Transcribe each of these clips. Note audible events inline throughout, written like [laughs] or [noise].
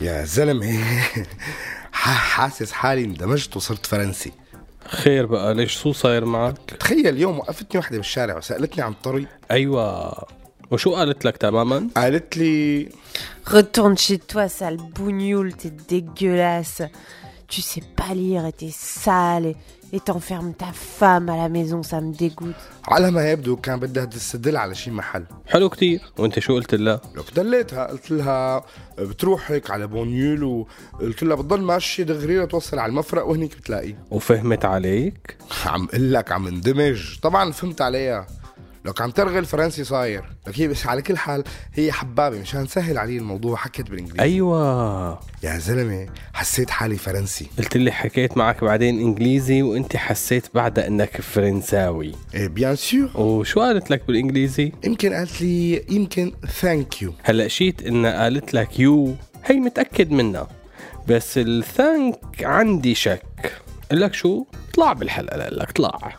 يا زلمة [laughs] ح- حاسس حالي اندمجت وصرت فرنسي خير بقى ليش شو صاير معك؟ تخيل اليوم وقفتني وحدة بالشارع وسألتني عن الطريق أيوه وشو قالت لك تماما؟ قالت لي Retourne chez toi, sale bougnoule, t'es dégueulasse. Tu sais pas lire et t'es sale et, et t'enfermes ta femme à la maison, ça me dégoûte. على ما يبدو كان بدها تستدل على شي محل حلو كتير وانت شو قلت لها؟ لو دليتها قلت لها بتروح هيك على بونيول وقلت لها بتضل ماشي دغري لتوصل على المفرق وهنيك بتلاقيه وفهمت عليك؟ عم أقول لك عم اندمج طبعا فهمت عليها لك عم ترغي الفرنسي صاير. لك هي بس على كل حال هي حبابة مشان سهل علي الموضوع حكت بالإنجليزي. أيوه. يا زلمة حسيت حالي فرنسي. قلت لي حكيت معك بعدين إنجليزي وأنت حسيت بعدها إنك فرنساوي. إيه bien sûr وشو قالت لك بالإنجليزي؟ يمكن قالت لي يمكن ثانك يو هلا شيت انها قالت لك you هي متأكد منها. بس ال thank عندي شك. قال لك شو؟ طلع بالحلقة قال لك طلع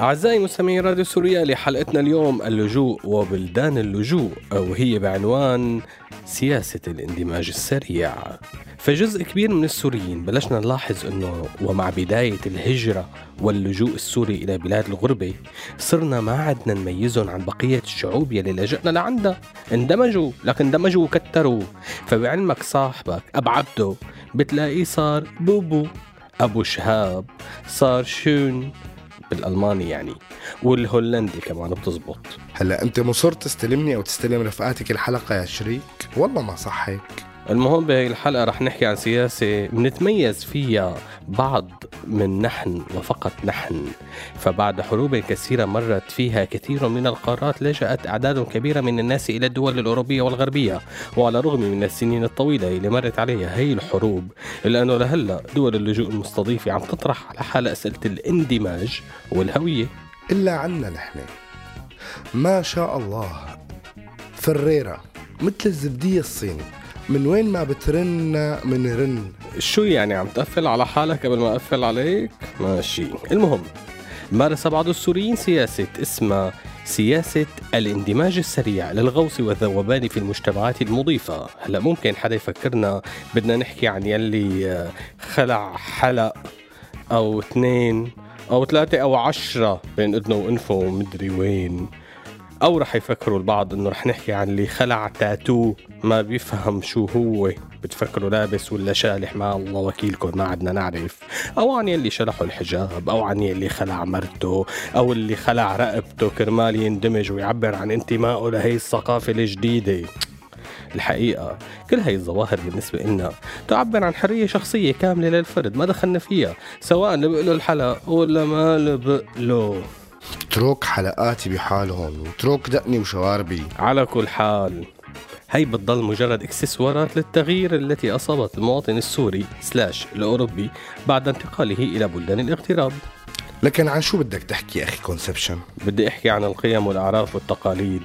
أعزائي مستمعي راديو سوريا لحلقتنا اليوم اللجوء وبلدان اللجوء وهي بعنوان سياسة الاندماج السريع. فجزء كبير من السوريين بلشنا نلاحظ أنه ومع بداية الهجرة واللجوء السوري إلى بلاد الغربة صرنا ما عدنا نميزهم عن بقية الشعوب يلي لجأنا لعندها. اندمجوا لكن اندمجوا وكتروا. فبعلمك صاحبك أب عبده بتلاقيه صار بوبو أبو شهاب صار شون. بالألماني يعني والهولندي كمان بتزبط. هلا أنت مصر تستلمني أو تستلم رفقاتك الحلقة يا شريك؟ والله ما صح هيك. المهم بهي الحلقة رح نحكي عن سياسة بنتميز فيها بعض من نحن وفقط نحن. فبعد حروب كثيرة مرت فيها كثير من القارات لجأت أعداد كبيرة من الناس إلى الدول الأوروبية والغربية. وعلى الرغم من السنين الطويلة اللي مرت عليها هي الحروب إلا أنه لهلأ دول اللجوء المستضيفة عم تطرح على حالها أسئلة الاندماج والهوية. إلا عنا نحن. ما شاء الله فريرة مثل الزبدية الصيني. من وين ما بترن منرن شو يعني عم تقفل على حالك قبل ما أقفل عليك؟ ماشي. المهم مارس بعض السوريين سياسة اسمها سياسة الاندماج السريع للغوص والذوبان في المجتمعات المضيفة. هلا ممكن حدا يفكرنا بدنا نحكي عن يلي آه، خلع حلق أو اثنين أو ثلاثة أو عشرة بين إذنه وأنفه ومدري وين. أو رح يفكروا البعض إنه رح نحكي عن اللي خلع تاتو ما بيفهم شو هو. بتفكروا لابس ولا شالح؟ ما الله وكيلكم ما عدنا نعرف. أو عن يلي شلحوا الحجاب أو عن يلي خلع مرته أو اللي خلع رقبته. كرمال يندمج ويعبر عن انتمائه لهي الثقافة الجديدة. الحقيقة كل هاي الظواهر بالنسبة لنا تعبر عن حرية شخصية كاملة للفرد ما دخلنا فيها سواء لبق له الحلق ولا ما لبق له. اترك حلقاتي بحالهم واترك دقني وشواربي. على كل حال. هي بتضل مجرد إكسسوارات للتغيير التي أصابت المواطن السوري slash الأوروبي بعد انتقاله إلى بلدان الاغتراب. لكن عن شو بدك تحكي أخي conception بدي أحكي عن القيم والأعراف والتقاليد.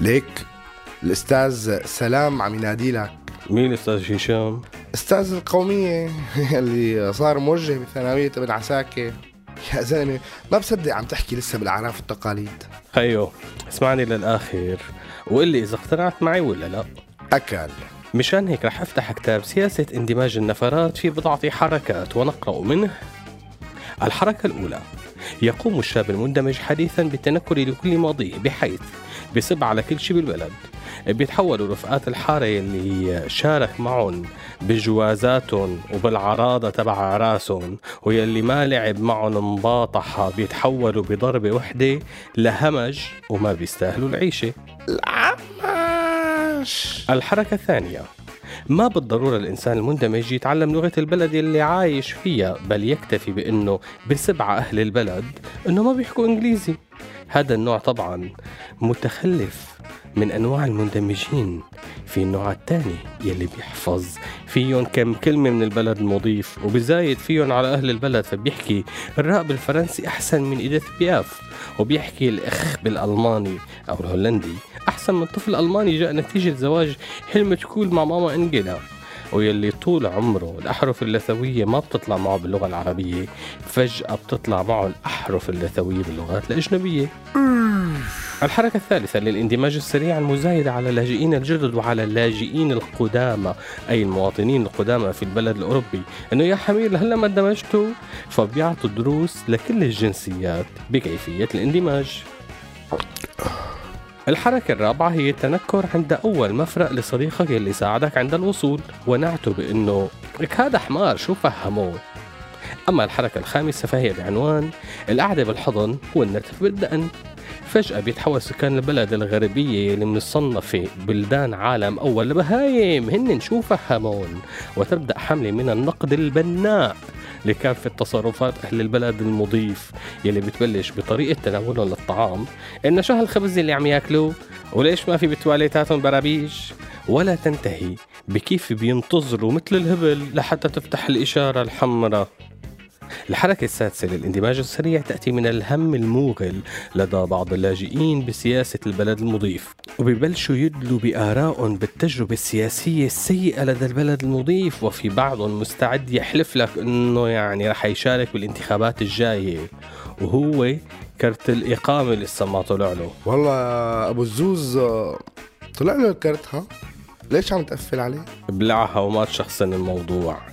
ليك الأستاذ سلام عم ينادي لك. مين أستاذ هشام؟ أستاذ القومية [laughs] اللي صار موجه بثانوية ابن عساكر. يا زلمة ما بصدق عم تحكي لسه بالأعراف والتقاليد. خيو اسمعني للآخر. وقل لي إذا اقتنعت معي ولا لا. أكل. مشان هيك رح أفتح كتاب سياسة اندماج النفرات في بضعة حركات ونقرأ منه. الحركة الأولى يقوم الشاب المندمج حديثا بالتنكر لكل ماضيه بحيث بسب على كل شيء بالبلد. بيتحولوا رفقات الحارة يلي شارك معهم بجوازاتهم وبالعراضة تبع عراسهم ويلي ما لعب معهم مباطحة بيتحولوا بضربة وحدة لهمج وما بيستاهلوا العيشة. العمى ماش الحركة الثانية ما بالضرورة الإنسان المندمج يتعلم لغة البلد اللي عايش فيها بل يكتفي بأنه بسبعة أهل البلد أنه ما بيحكوا إنجليزي. هذا النوع طبعا متخلف من أنواع المندمجين في النوع الثاني يلي بيحفظ. فيهم كم كلمة من البلد المضيف وبزايد فيهم على أهل البلد فبيحكي الراء بالفرنسي أحسن من إيديث بياف وبيحكي الإخ بالألماني أو الهولندي أحسن من طفل ألماني جاء نتيجة زواج حلمة كول مع ماما أنجيلا. ويلي طول عمره الأحرف اللثوية ما بتطلع معه باللغة العربية فجأة بتطلع معه الأحرف اللثوية باللغات الأجنبية. الحركة الثالثة للاندماج السريع المزايدة على اللاجئين الجدد وعلى اللاجئين القدامى أي المواطنين القدامى في البلد الأوروبي. إنه يا حمير هلا ما اندمجتوا؟ فبيعطوا دروس لكل الجنسيات بكيفية الاندماج. الحركة الرابعة هي التنكر عند أول مفرق لصديقك اللي ساعدك عند الوصول ونعته بأنه لك هذا حمار شو فهموه أما الحركة الخامسة فهي بعنوان القعدة بالحضن والنتف بالدقن. فجأة بيتحول سكان البلد الغربية اللي مصنفة بلدان عالم أول لبهايم هن شو فهمون؟ وتبدأ حملة من النقد البناء. لكافة تصرفات أهل البلد المضيف يلي بتبلش بطريقة تناولهم للطعام. إن شو هالخبز اللي عم ياكلوه؟ وليش ما في بتواليتاتهم برابيش ولا تنتهي بكيف بينتظروا مثل الهبل لحتى تفتح الإشارة الحمراء. الحركة السادسة للاندماج السريع تأتي من الهم الموغل لدى بعض اللاجئين بسياسة البلد المضيف وبيبلشوا يدلوا بآرائهم بالتجربة السياسية السيئة لدى البلد المضيف وفي بعضهم مستعد يحلف لك إنه يعني رح يشارك بالانتخابات الجاية وهو كرت الإقامة لسه ما طلع له. والله أبو الزوز طلع له الكرت ها؟ ليش عم تقفل عليه؟ بلعها وما تشخصن الموضوع.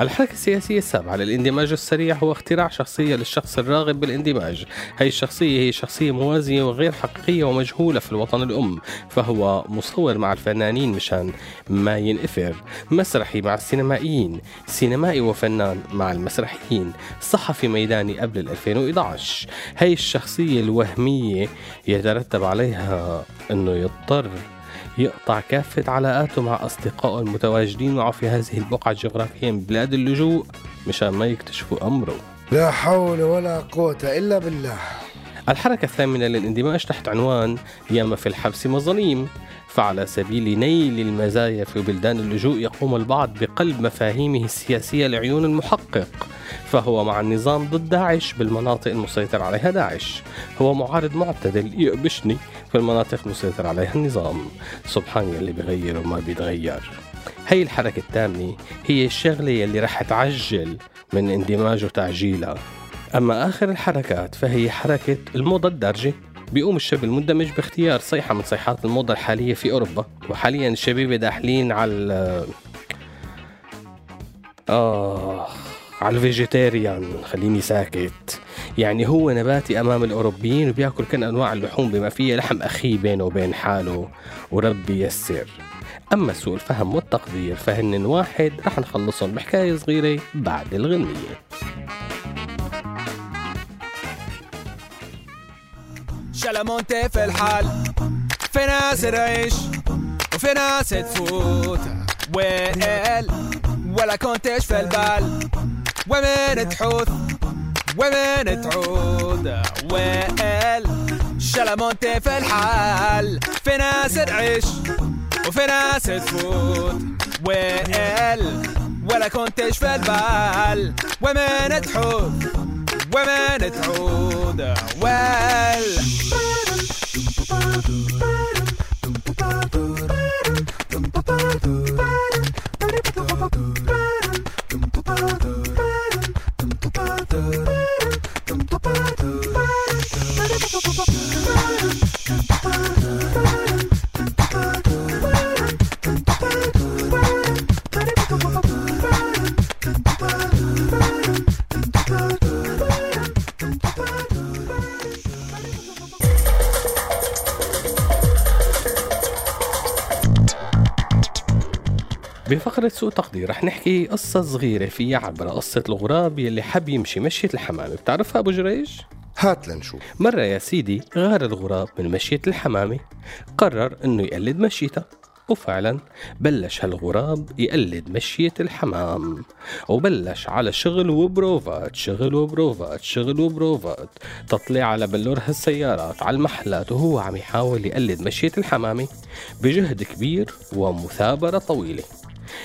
الحركة السياسية السابعة للاندماج السريع هو اختراع شخصية للشخص الراغب بالاندماج. هي الشخصية هي شخصية موازية وغير حقيقية ومجهولة في الوطن الأم فهو مصور مع الفنانين مشان ما ينقفر مسرحي مع السينمائيين سينمائي وفنان مع المسرحيين. صحفي ميداني قبل 2011 هي الشخصية الوهمية يترتب عليها أنه يضطر يقطع كافة علاقاته مع أصدقائه المتواجدين معه في هذه البقعة الجغرافية من بلاد اللجوء مشان ما يكتشفوا أمره. لا حول ولا قوة إلا بالله. الحركة الثامنة للاندماج تحت عنوان ياما في الحبس مظاليم فعلى سبيل نيل المزايا في بلدان اللجوء يقوم البعض بقلب مفاهيمه السياسية لعيون المحقق. فهو مع النظام ضد داعش بالمناطق المسيطر عليها داعش. هو معارض معتدل يقبشني في المناطق المسيطر عليها النظام. سبحان يلي بغير وما بيتغير. هي الحركة الثامنة هي الشغلة يلي رح تعجل من اندماجه تعجيلها أما آخر الحركات فهي حركة الموضة الدارجة. بيقوم الشاب المندمج باختيار صيحة من صيحات الموضة الحالية في أوروبا وحاليا الشبيبة داخلين على آه على الفيجيتيريان خليني ساكت. يعني هو نباتي أمام الأوروبيين وبيأكل كل أنواع اللحوم بما فيها لحم أخيه بينه وبين حاله وربي يسر. أما سوء الفهم والتقدير فهن واحد رح نخلصهم بحكاية صغيرة بعد الغنية. شلمونتي في الحال. في ناس تعيش وفي ناس تفوت. ويل ولا كنتش في البال. ومن تحوث؟ ومن تعود؟ ويل شلمونتي في الحال. في ناس تعيش وفي ناس تفوت. ويل ولا كنتش في البال. ومن تحوث؟ ومن تعود؟ ويل بفقرة سوء تقدير رح نحكي قصة صغيرة فيها عبرة قصة الغراب يلي حب يمشي مشية الحمامة. بتعرفها أبو جريج؟ هات لنشوف. مرة يا سيدي غار الغراب من مشية الحمامة قرر إنه يقلد مشيتها وفعلا بلش هالغراب يقلد مشية الحمام. وبلش على شغل وبروفات شغل وبروفات شغل وبروفات. تطلع على بلور هالسيارات على المحلات وهو عم يحاول يقلد مشية الحمامة بجهد كبير ومثابرة طويلة.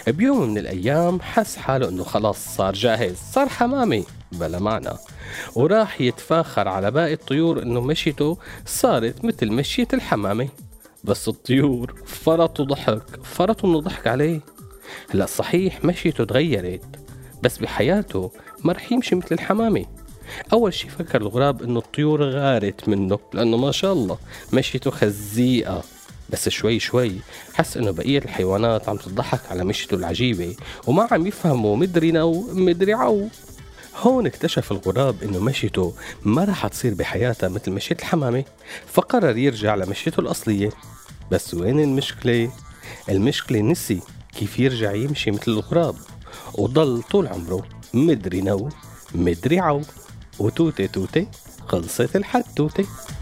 بيوم من الأيام حس حاله أنه خلاص صار جاهز صار حمامي بلا معنى. وراح يتفاخر على باقي الطيور أنه مشيته صارت مثل مشية الحمامة. بس الطيور فرطوا ضحك فرطوا إنه ضحك عليه. هلأ صحيح مشيته تغيرت بس بحياته ما رح يمشي مثل الحمامة. أول شي فكر الغراب إنه الطيور غارت منه لأنه ما شاء الله مشيته خزيقة. بس شوي شوي حس إنه بقية الحيوانات عم تضحك على مشيته العجيبة وما عم يفهموا مدري نو مدري عو. هون اكتشف الغراب إنه مشيته ما رح تصير بحياتها مثل مشية الحمامة فقرر يرجع لمشيته الأصلية. بس وين المشكلة؟ المشكلة نسي كيف يرجع يمشي مثل الغراب وضل طول عمره مدري نو مدري عو. وتوتي توتي خلصت الحدوتة صعب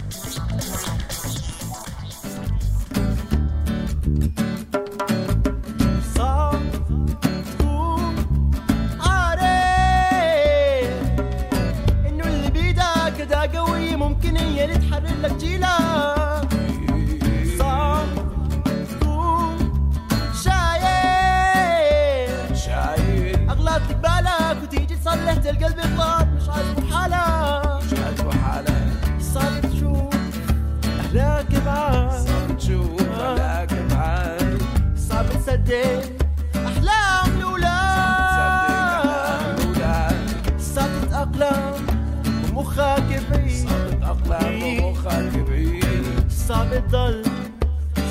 صعب تضل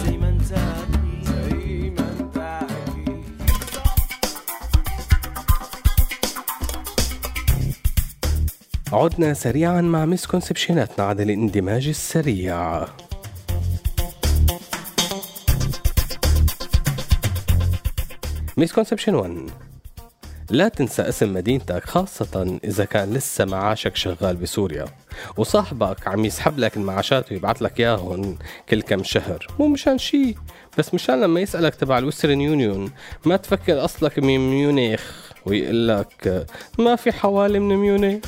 زي ما انت عدنا سريعا مع مسكونسبشناتنا عن الاندماج السريع. مسكونسبشن 1 لا تنسى اسم مدينتك خاصة إذا كان لسه معاشك شغال بسوريا. وصاحبك عم يسحب لك المعاشات ويبعت لك إياهم كل كم شهر. مو مشان شي بس مشان لما يسألك تبع ال Western Union ما تفكر أصلك من ميونيخ ويقول لك ما في حوالي من ميونيخ.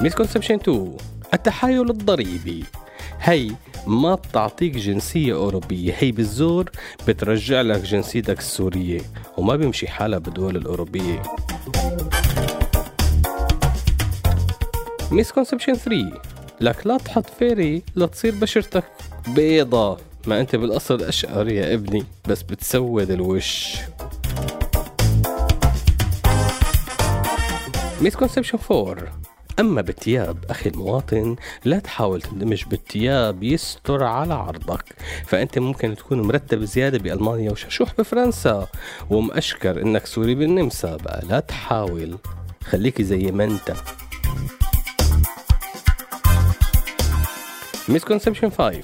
misconception 2 التحايل الضريبي. هي ما بتعطيك جنسية أوروبية هي بالزور بترجع لك جنسيتك السورية وما بيمشي حالها بالدول الأوروبية. misconception 3 لك لا تحط Fairy لتصير بشرتك بيضة. ما أنت بالأصل اشقر يا ابني بس بتسود الوش. misconception 4 أما بالثياب أخي المواطن لا تحاول تندمج بالثياب يستر على عرضك. فأنت ممكن تكون مرتب زيادة بألمانيا وششوح بفرنسا. ومأشكر إنك سوري بالنمسا بقى. لا تحاول. خليكي زي ما أنت. misconception 5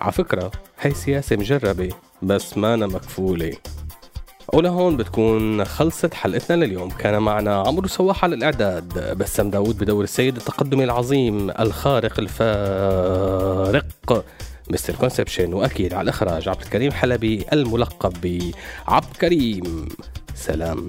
على فكرة هي سياسة مجربة بس مانا مكفولة. ولهون بتكون خلصت حلقتنا لليوم. كان معنا عمرو سواح على الإعداد بسام داود بدور السيد التقدمي العظيم الخارق الفارق مستر كونسبشن وأكيد على الإخراج عبد الكريم حلبي الملقب بعبد كريم سلام.